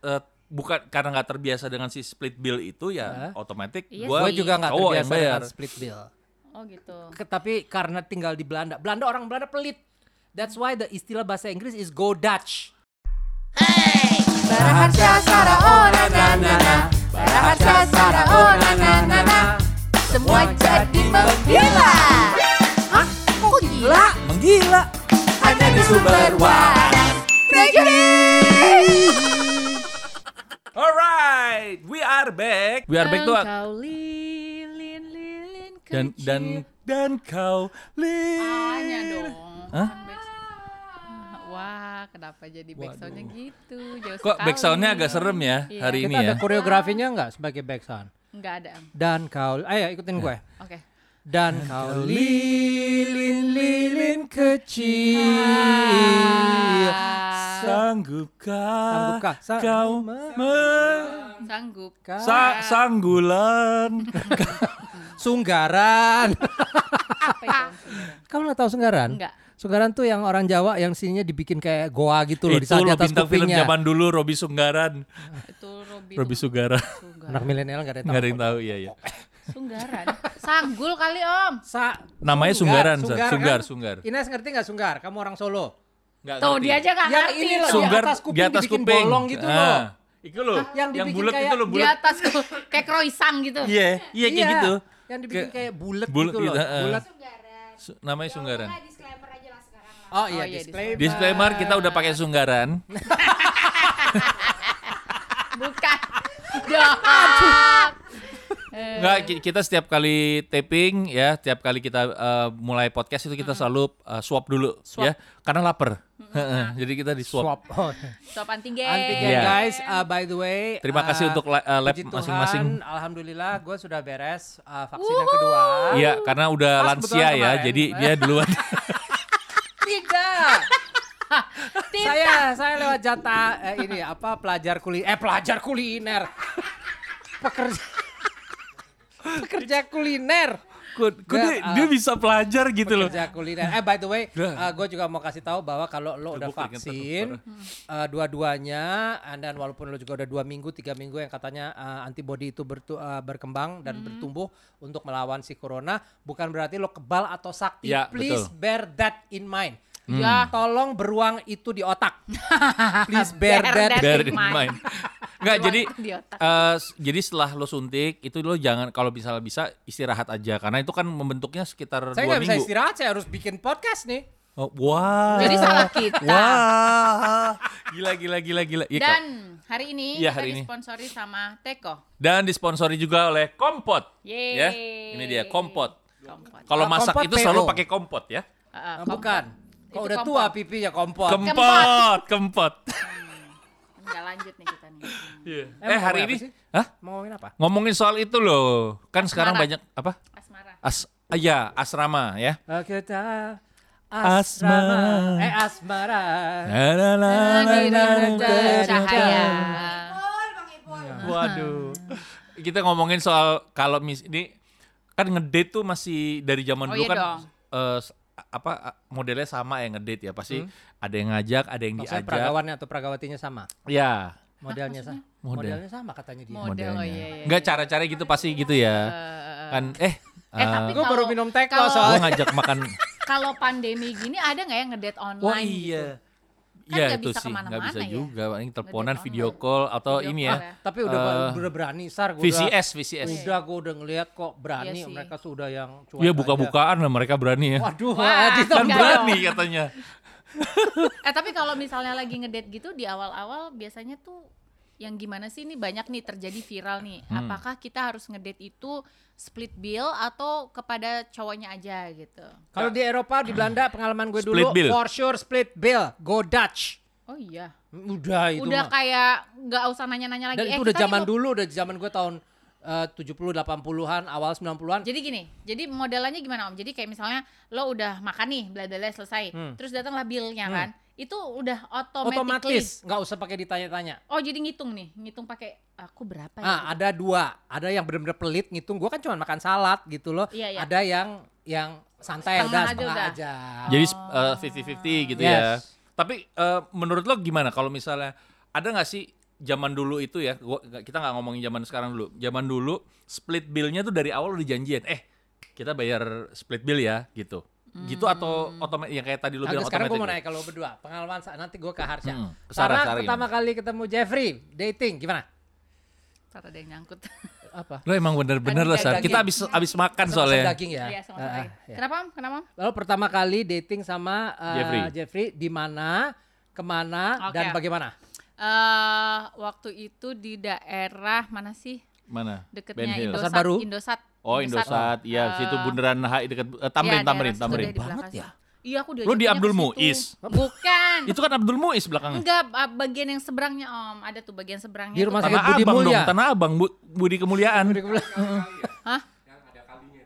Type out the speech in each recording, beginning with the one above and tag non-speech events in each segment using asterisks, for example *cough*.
eh, bukan karena nggak terbiasa dengan si split bill itu ya Hah? otomatis Iya gua Gue juga nggak terbiasa bayar. dengan split bill. Oh gitu. Ke- Tapi karena tinggal di Belanda, Belanda orang Belanda pelit. That's why the istilah bahasa Inggris is go Dutch. Baraharsa Sara oh na na na na Baraharsa Sara oh na na na na Semua jadi menggila Hah? Kok gila? Menggila. Hanya di sumber waras are back. We are back tuh lilin lilin dan kecil. dan dan kau Hanya lil. dong. Hah? Wah, kenapa jadi backsoundnya gitu? Jauh Kok backsoundnya agak serem ya Iya. hari Kita ini ada ya? koreografinya nggak sebagai back sound? Enggak ada. Dan kau, ayo ikutin gue. Oke. Dan kau lilin-lilin kecil. Ah, Sanggupkah, Sanggupkah? Sa- kau me- me- sanggup. sa- sanggulan? *laughs* Sunggaran. Apa itu? Kamu nggak tahu Sunggaran? Enggak. Sunggaran tuh yang orang Jawa yang sininya dibikin kayak goa gitu loh di Itu saat di atas bintang film kupingnya. zaman dulu Robi Sunggaran. Itu Robi. Robi Sunggaran. Sunggaran. Anak milenial nggak ada yang Nggak ada tahu. yang tahu, iya iya. Sunggaran. Sanggul kali Om. Sa Namanya Sunggaran, Sa. Sunggar, Sunggar, kan? Sunggar. Ines ngerti nggak Sunggar? Kamu orang Solo. Nggak Tuh ngerti. dia aja nggak Yang ngerti. ini loh, Sunggar di atas kuping di atas dibikin kuping. bolong gitu Ah. loh. Itu loh, Yang yang, bulat kayak itu loh, Di bulat. atas tuh kayak kroisang gitu. Iya, iya kayak gitu. Yang dibikin Kayak kayak bulat bulet gitu loh. heeh. Bulat. Su- namanya Sunggaran. disclaimer aja lah sekarang lah Oh iya, Oh, iya, disclaimer. Disclaimer kita udah pakai Sunggaran. *laughs* Bukan. *laughs* Dok. Enggak, ki- kita setiap kali taping ya, setiap kali kita eh, mulai podcast itu kita selalu eh, swab dulu Swab. ya, karena lapar. Heeh, Jadi kita di swab. Swap. Oh. Stop antigen. Antigen Iya. guys, uh, by the way. Terima kasih uh, untuk la- eh, lab masing-masing. Alhamdulillah, gue sudah beres uh, vaksin yang kedua. Iya, karena udah Pas lansia ya, kemarin. jadi dia duluan. *laughs* Tidak. *laughs* saya saya lewat jatah eh, ini apa pelajar kuliner eh pelajar kuliner pekerja *laughs* pekerja kuliner Kok kok dia, Nggak, dia ah. bisa pelajar gitu loh. pekerja kuliner eh by the way Dah. gue juga mau kasih tahu bahwa kalau lo udah vaksin eh, dua-duanya then walaupun lo juga udah dua minggu tiga minggu yang katanya eh, antibody itu bertu- eh, berkembang dan bertumbuh untuk melawan si corona bukan berarti lo kebal atau sakti Ya, please betul. bear that in mind Ya. tolong beruang itu di otak. *laughs* Please bear, Bear that. that in in mind. mind. *laughs* Enggak, jadi Di otak. eh, s- jadi setelah lo suntik itu lo jangan kalau misalnya bisa istirahat aja karena itu kan membentuknya sekitar Saya dua nggak bisa minggu. istirahat, saya harus bikin podcast nih. Oh, wah. Jadi salah kita. Wah. *laughs* Gila gila gila gila. Iya, Kak. Dan hari ini Iya, kita hari ini. disponsori sama Teko. Dan disponsori juga oleh Kompot. Yeay. Ya. Ini dia Kompot. Kompot. Kalau masak kompot itu selalu pakai kompot ya. Uh, uh, kompot. bukan. Kok udah kompot. tua pipi ya kompot. Kempot, kempot. Enggak lanjut nih kita nih. Iya. Emang Eh hari ngomongin ini, hah? Mau ngomongin apa? Ngomongin soal itu loh. Kan sekarang Asmara. banyak apa? Asmara. As ya, asrama ya. Kita Asmara. Eh asmara. Na, bercahaya. Waduh. Kita ngomongin soal kalau mis ini kan ngedate tuh masih dari zaman Oh, dulu iya kan dong. eh, s- apa modelnya sama ya ngedate ya pasti ada yang ngajak, ada yang Maksudnya diajak. peragawannya atau peragawatinya sama? Ya. Modelnya sama. Model. Modelnya sama katanya dia. Model, oh modelnya. iya, iya, Enggak iya. cara-cara gitu pasti gitu ya. Eh, kan eh Eh, tapi Gue baru minum teko kalau- gue soalnya. ngajak makan *laughs* Kalau pandemi gini ada nggak yang ngedate online Wah gitu? iya. Kan Iya nggak itu bisa sih, nggak ke mana-mana bisa ya. juga. Paling teleponan, video online. call atau Video ini call ya. ya. Tapi udah Eh, udah berani sar gua VCS, VCS. Udah, udah gue udah ngeliat kok berani Iya sih. mereka sudah yang cuek Iya buka-bukaan lah mereka berani ya. Waduh, Wah, *laughs* Kan enggak berani dong. katanya. Eh tapi kalau misalnya lagi ngedate gitu di awal-awal biasanya tuh yang gimana sih ini banyak nih terjadi viral nih. Hmm. Apakah kita harus ngedate itu split bill atau kepada cowoknya aja gitu? Kalau di Eropa, di Belanda *clears throat* pengalaman gue Split dulu, bill. for sure split bill, go Dutch. Oh iya. Udah itu Udah mah. kayak nggak usah nanya-nanya lagi. Dan eh, itu udah zaman mau- dulu, udah zaman gue tahun eh, 70 80-an, awal 90-an. Jadi gini, jadi modelannya gimana Om? Jadi kayak misalnya lo udah makan nih, bla bla bla selesai. Hmm. Terus datanglah billnya Hmm. kan. Itu udah automatically. Otomatis, nggak usah pakai ditanya-tanya. Oh, jadi ngitung nih, ngitung pakai aku berapa ya? Ah, ada dua, ada yang bener-bener pelit ngitung. Gue kan cuma makan salad gitu loh. Iya, iya. Ada yang yang santai Setengah udah aja setengah udah. aja. Jadi Oh. eh, 50-50 gitu ya. Yes. Tapi eh, menurut lo gimana kalau misalnya ada nggak sih zaman dulu itu ya, gua, kita nggak ngomongin zaman sekarang dulu. Zaman dulu split bill-nya tuh dari awal udah dijanjiin, eh kita bayar split bill ya gitu. Gitu atau otomatis yang kayak tadi lu Nah, bilang sekarang gue mau nanya kalau berdua pengalaman sa- nanti gue ke Harsha. Hmm, Sarah, Sarah, Sarah pertama kali ketemu Jeffrey dating gimana? Ntar ada yang nyangkut. Apa? Lo emang bener-bener Kan lah, dia Sar. daging. Kita habis habis makan Sama-sama soalnya. daging ya. Iya, ya. Kenapa? Am? Kenapa? Am? Lalu pertama kali dating sama uh, Jeffrey. Jeffrey di mana, ke mana Oke. dan bagaimana? Eh, waktu itu di daerah mana sih? Mana? Deketnya. Indosat. Baru? Indosat. Oh, Indosat. Iya, Eh, situ bundaran HI dekat eh, Tamrin, iya, Tamrin, situ Tamrin. belakang Banget ya? Iya, aku Lu di Abdul. Muiz? Bukan. *laughs* Itu kan Abdul Muiz belakangnya. Enggak, bagian yang seberangnya Om. Ada tuh bagian seberangnya. Di rumah sakit Budi Abang Mulya. dong, Tanah Abang, Bu, Budi Kemuliaan. *laughs* Hah?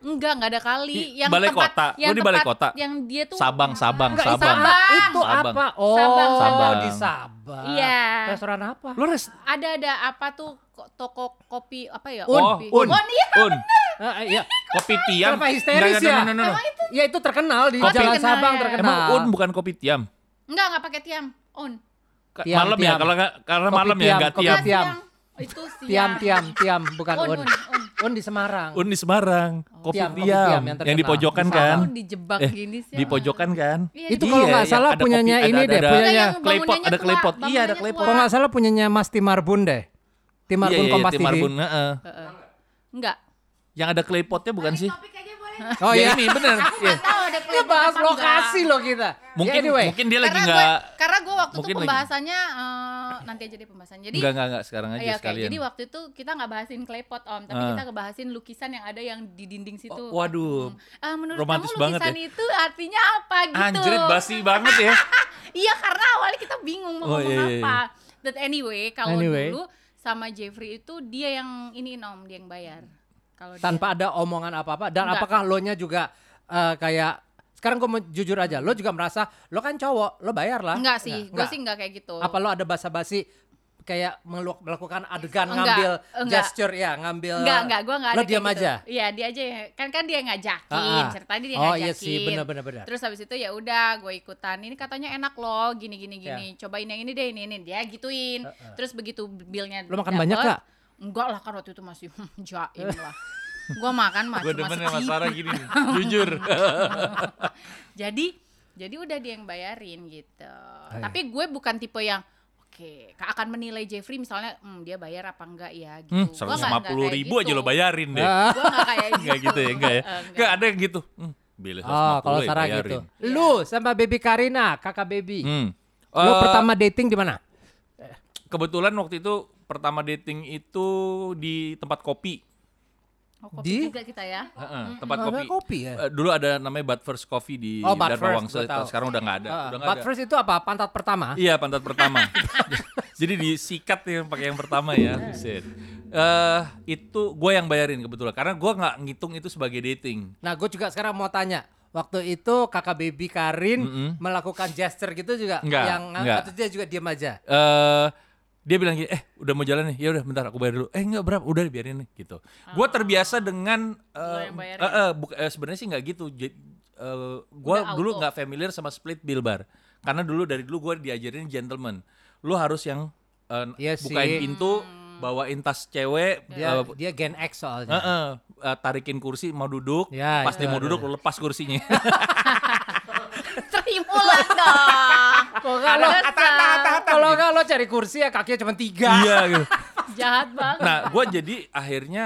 Enggak, enggak ada kali. Di yang balai tempat, kota. Yang Lu di balai kota? Yang dia tuh Sabang, Sabang, Enggak, Sabang. Sabang. Itu Sabang. apa? Oh, Sabang, Sabang. di Sabang. Iya. Restoran apa? Lu res ada ada apa tuh ko- toko kopi apa ya? Un, Oh, Kopi. Un. Oh, iya. Un. Ah, iya. Kopi Tiam. Kenapa histeris Enggak, enggak, ya? no, no, no, no. Ya itu terkenal di Kopi Jalan kenal Sabang ya. terkenal. Emang Un bukan kopi Tiam? Enggak, enggak pakai tiam. On. Ka- Tiam, malam ya, tiam. kalau nggak karena Kopi malam ya tiam, enggak kopi Tiam. Enggak, tiam. Itu siang. Tiam, tiam, tiam, bukan Un, Un. un, un. Un di Semarang. Un di Semarang. Kopi Tiam, kopi Tiam, tiam yang yang, di pojokan Di kan? Dijebak Eh, gini sih. Di pojokan kan? Iya, Itu di- kalau Iya, nggak yang salah punyanya kopi, ini deh, ada- punyanya. bangunannya ada claypot. Iya, ada tua. Kalau nggak salah punyanya Mas Timarbun deh. Timarbun Iya, iya, Kompas TV. Marbun, heeh. Heeh. Enggak. Yang ada claypotnya bukan sih? Oh Ya iya. ini bener. Iya. Tahu ada Kita bahas lokasi loh kita. Mungkin Ya, anyway. mungkin dia lagi nggak karena gue waktu itu pembahasannya eh, nanti aja deh pembahasannya. Jadi Enggak, enggak, enggak, sekarang aja Iya, oke. sekalian. Jadi waktu itu kita nggak bahasin claypot om, tapi Ah. kita ngebahasin lukisan yang ada yang di dinding situ. Oh, waduh. Ah, menurut romantis kamu banget lukisan ya. itu artinya apa gitu? Anjrit basi banget ya. *laughs* Iya karena awalnya kita bingung mau Oh, ngomong iya, iya, apa. But anyway, kalau Anyway. dulu sama Jeffrey itu dia yang ini om, dia yang bayar. Kalau dia- Tanpa ada omongan apa-apa. Dan Enggak. apakah lo nya juga eh, kayak sekarang gue mau jujur aja, lo juga merasa lo kan cowok, lo bayar lah. enggak sih, gue sih enggak kayak gitu. Apa lo ada basa-basi kayak melakukan adegan Enggak, ngambil enggak. gesture ya, ngambil Enggak, enggak, gue enggak ada Lo diam gitu. aja. Iya, dia aja. Kan kan dia ngajakin, Ah, ah. ceritanya dia Oh ngajakin. iya sih, benar-benar benar. Terus habis itu ya udah gue ikutan. Ini katanya enak loh, gini gini gini. Cobain yang ini deh, ini ini. Dia gituin. Terus begitu billnya Lo makan banyak dapet, gak? Enggak lah kan waktu itu masih *laughs* jaim lah. Gue makan Gue masih demen masih sama. Sarah *laughs* gini nih. Jujur. *laughs* Jadi jadi udah dia yang bayarin gitu. iya. Tapi gue bukan tipe yang Oke, Kak akan menilai Jeffrey misalnya, hmm, dia bayar apa enggak ya gitu. Hmm, Gua nggak- nggak 150 kayak ribu aja gitu. lo bayarin deh. Ah. Gue nggak kayak gitu. Enggak gitu ya, enggak ya. Enggak. Ada yang gitu. Hmm, bila 150 Oh, kalau ya Sarah bayarin. gitu. Lu sama baby Karina, kakak baby. Hmm. Lo Eh, pertama dating di mana? kebetulan waktu itu pertama dating itu di tempat kopi. Oh, kopi Di? juga kita ya. Heeh, tempat Ada kopi. kopi ya? Eh, dulu ada namanya But First Coffee di Oh, Dharma Wangsa. Sekarang udah nggak ada. Ah, udah ada. first itu apa? Pantat pertama? Iya pantat pertama. *laughs* Jadi disikat nih pakai yang pertama ya. Buset. Eh itu gue yang bayarin kebetulan karena gue nggak ngitung itu sebagai dating. Nah, gue juga sekarang mau tanya. Waktu itu kakak baby Karin Mm-mm. melakukan gesture gitu juga Enggak, yang enggak. atau dia juga diam aja. eh dia bilang gini, eh udah mau jalan nih, ya udah bentar aku bayar dulu. Eh enggak berapa, udah biarin nih gitu. Gue terbiasa dengan eh eh, eh, buk- eh, sebenarnya sih nggak gitu. Jadi gue Udah dulu auto. nggak familiar sama split bill bar. Karena dulu dari dulu gue diajarin gentleman. Lu harus yang eh, Iya bukain sih. pintu, bawain tas cewek, Dia eh, dia Gen X soalnya. Heeh, eh, tarikin kursi mau duduk, Ya, pas ya, dia mau ya, duduk lu lepas kursinya. *laughs* Terimulan dong. Kok nggak lo Kesel. kalau nggak lo cari kursi ya kakinya cuma tiga. iya gitu. *laughs* Jahat banget. Nah, gue jadi akhirnya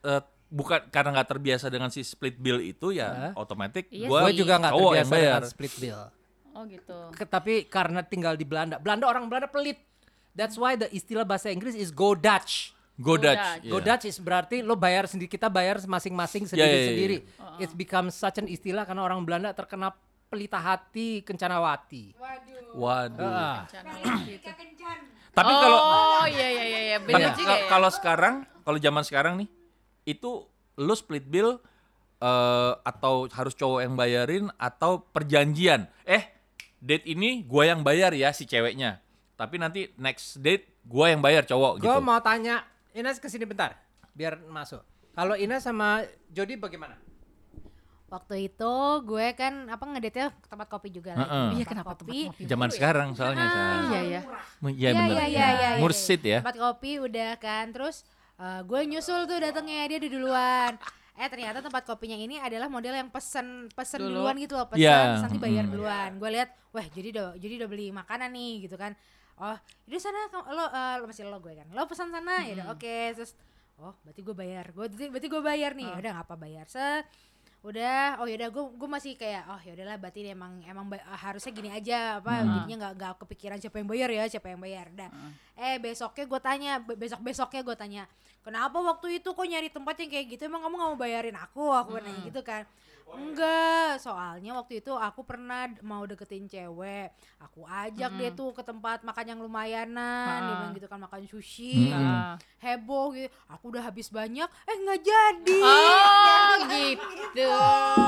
eh, bukan karena nggak terbiasa dengan si split bill itu ya Hah? otomatis Iya gue Gue juga nggak terbiasa bayar. dengan split bill. Oh gitu. Ke- Tapi karena tinggal di Belanda, Belanda orang Belanda pelit. That's why the istilah bahasa Inggris is go Dutch. Go Go Dutch. Go iya. Dutch is berarti lo bayar sendiri, kita bayar masing-masing Ya, ya, ya, ya. sendiri-sendiri. It's become such an istilah karena orang Belanda terkena pelita hati kencanawati. Waduh. Ah. Waktu itu. Tapi kalau Oh iya iya iya iya benar juga ya. kalau sekarang, kalau zaman sekarang nih, itu lu split bill eh, atau harus cowok yang bayarin atau perjanjian. Eh, date ini gua yang bayar ya si ceweknya. Tapi nanti next date gua yang bayar cowok Gue gitu. mau tanya, Ines ke sini bentar, biar masuk. Kalau Ines sama Jody bagaimana? Waktu itu gue kan apa ngedate ke tempat kopi juga Heeh. lagi. Iya, Tempat kenapa kopi. tempat kopi? Zaman sekarang soalnya. Sa. Iya ya. Iya Iya, benar. iya, iya, iya, iya. Mursid ya. Tempat kopi udah kan terus eh, gue nyusul tuh datangnya dia udah duluan. Eh ternyata tempat kopinya ini adalah model yang pesen pesen Dulu. duluan gitu loh, pesen Iya, terus nanti bayar mm. duluan. Gue lihat, wah jadi udah jadi udah beli makanan nih gitu kan. Oh, jadi sana lo lo masih lo gue kan. Lo pesan sana ya udah oke terus oh berarti gue bayar. Gue berarti gue bayar nih. Ya udah nggak apa bayar. Se udah oh yaudah gue gue masih kayak oh yaudahlah berarti emang emang ba- harusnya gini aja apa jadinya nggak nggak kepikiran siapa yang bayar ya siapa yang bayar. Dah eh besoknya gue tanya besok besoknya gue tanya kenapa waktu itu kok nyari tempat yang kayak gitu? Emang kamu nggak mau bayarin aku? Aku nanya gitu kan enggak soalnya waktu itu aku pernah mau deketin cewek aku ajak dia tuh ke tempat makan yang lumayanan dia bilang gitu kan makan sushi gitu. Ah. heboh gitu aku udah habis banyak eh nggak jadi Oh *laughs* gitu.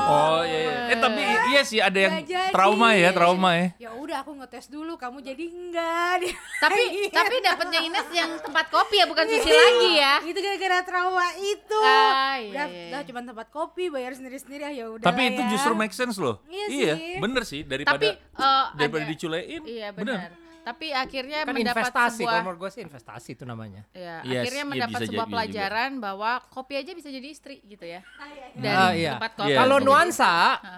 Oh iya, iya. Eh tapi iya sih ada yang jadi. trauma ya, trauma ya. ya udah aku ngetes dulu kamu jadi enggak Dia- *laughs* Tapi tapi dapatnya Ines yang tempat kopi ya bukan sushi lagi ya. itu gara-gara trauma itu Ah, iya, udah, iya, udah iya. cuma tempat kopi bayar sendiri-sendiri ya udah Tapi itu ya. justru make sense loh. Iya sih. bener sih daripada Tapi eh, daripada ada- diculein. Iya bener. benar. Tapi akhirnya Kan mendapat investasi, sebuah kalau gue sih investasi itu namanya. ya, Yes, akhirnya iya, mendapat sebuah jadi- bisa juga. pelajaran bahwa kopi aja bisa jadi istri gitu ya. Dari Ah, iya. tempat kopi. Iya. Kalau nuansa,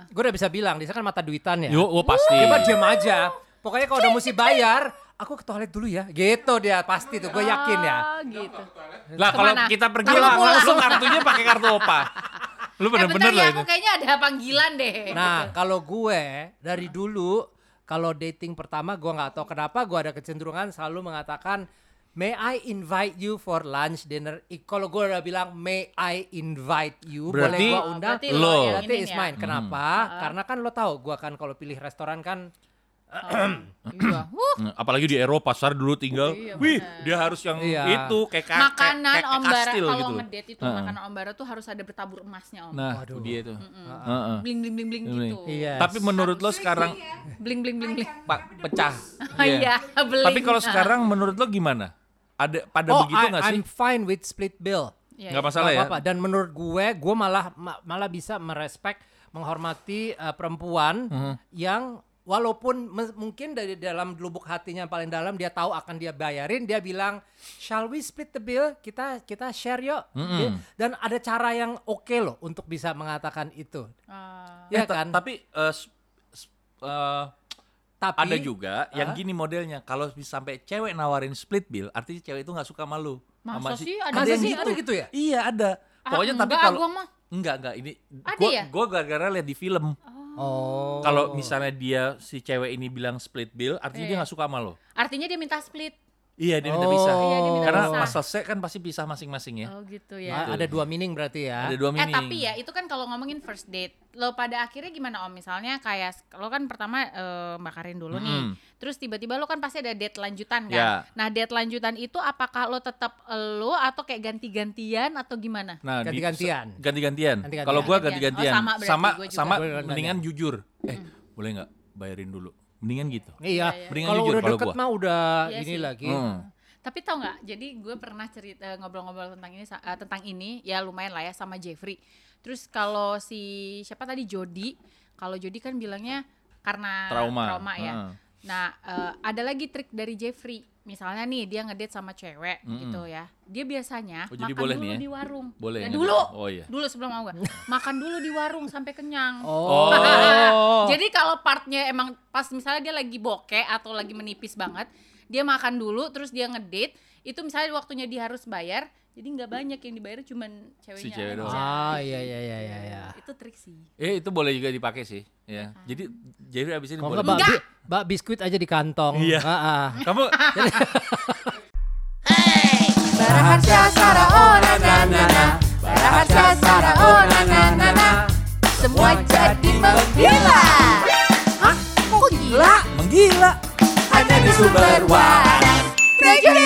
gue udah bisa bilang, dia kan mata duitan ya. Yo, oh pasti. Dia mah diam aja. Pokoknya kalau udah mesti bayar, aku ke toilet dulu ya. Gitu dia pasti tuh, gue yakin ya. Oh, gitu. Lah kalau kita pergi lah langsung kartunya pakai kartu opa. *laughs* Lu Eh, bener-bener bentar loh ya, itu. aku kayaknya ada panggilan deh. Nah, *laughs* kalau gue dari dulu kalau dating pertama gue nggak tahu kenapa gue ada kecenderungan selalu mengatakan May I invite you for lunch dinner? Kalau gue udah bilang May I invite you, boleh Berarti- gue Oh, undang. berarti Lo. yang Berarti is ya. mine. Kenapa? Karena kan lo tahu, gue kan kalau pilih restoran kan Iya. *clears throat* Apalagi di Eropa, Sar dulu tinggal. Iya, Wih, bener. dia harus yang Iya. itu kayak ka- makanan kayak, kayak Om Bara kastil kalau gitu. ngedate itu Heeh. makanan Om Bara tuh harus ada bertabur emasnya Om. Nah, Waduh. itu dia tuh. Heeh. Bling bling bling bling Bling. gitu. Iya. Tapi menurut lo sekarang Bling bling bling bling. Pak pecah. *laughs* Iya, bling. Tapi kalau sekarang menurut lo gimana? Ada pada oh, begitu nggak sih? I'm fine with split bill. Iya, Nggak iya. masalah ya? apa Dan menurut gue, gue malah ma- malah bisa merespek, menghormati uh, perempuan Mhm. yang walaupun mungkin dari dalam lubuk hatinya yang paling dalam dia tahu akan dia bayarin, dia bilang, shall we split the bill? Kita kita share yuk. Mhm. Dia- Dan ada cara yang oke loh untuk bisa mengatakan itu. Ah, Ya Eh, kan? Tapi eh, s- eh, Tapi ada juga yang Hah? gini modelnya. Kalau bisa sampai cewek nawarin split bill, artinya cewek itu nggak suka malu. Masa Sama si- sih ada Masa yang sih gitu? ada gitu ya? Iya ada. Ah, Pokoknya tapi enggak, kalau enggak enggak ini Ada gua ya? gua gara-gara lihat di film. Oh. Kalau misalnya dia si cewek ini bilang split bill, artinya dia Iya. nggak suka sama lo. Artinya dia minta split. Iya dia minta Oh. pisah. Iya, dia minta Karena pisah. pas selesai kan pasti pisah masing-masing ya. Oh gitu ya. ada dua meaning berarti ya. Ada dua Eh meaning. tapi ya itu kan kalau ngomongin first date, lo pada akhirnya gimana om? Misalnya kayak lo kan pertama eh, Mbak Karin dulu nih, Mm-mm. Terus tiba-tiba lo kan pasti ada date lanjutan kan? Ya. Nah date lanjutan itu apakah lo tetap lo atau kayak ganti-gantian atau gimana? Nah, Ganti-gantian. ganti-gantian. Kalau gua Ganti-gantian. Oh, sama berarti, sama gua juga. sama mendingan jujur. Eh, boleh nggak bayarin dulu? Mendingan gitu. Iya. Iya, iya. Mendingan Kalau jujur udah kalau deket gua. mah udah Iya ini sih. lagi. Hmm. Tapi tau nggak? Jadi gue pernah cerita ngobrol-ngobrol tentang ini eh, tentang ini ya lumayan lah ya sama Jeffrey. Terus kalau si siapa tadi Jody, kalau Jody kan bilangnya karena Trauma. ya. Heeh. Nah, eh, ada lagi trik dari Jeffrey. Misalnya nih dia ngedate sama cewek Mm-mm. gitu ya. Dia biasanya Oh, jadi makan boleh dulu nih ya? di warung. Boleh. Ya, dulu. Oh iya. Dulu sebelum mau *laughs* makan dulu di warung sampai kenyang. Oh. *laughs* Jadi kalau partnya emang pas misalnya dia lagi bokeh atau lagi menipis banget, dia makan dulu terus dia ngedate, itu misalnya waktunya dia harus bayar, jadi nggak banyak yang dibayar cuman ceweknya cewek aja. doang. Ah, iya iya iya iya Itu trik sih. Eh itu boleh juga dipakai sih. Ya. Jadi jadi abis ini Kalau boleh. nggak bak, bi- bak biskuit aja di kantong. Iya. Ah, ah. Kamu Baraharsa Sara oh na na na na Baraharsa Sara oh na na na na Semua jadi menggila Hah? Kok gila? menggila. Hanya di sumber waras Reggae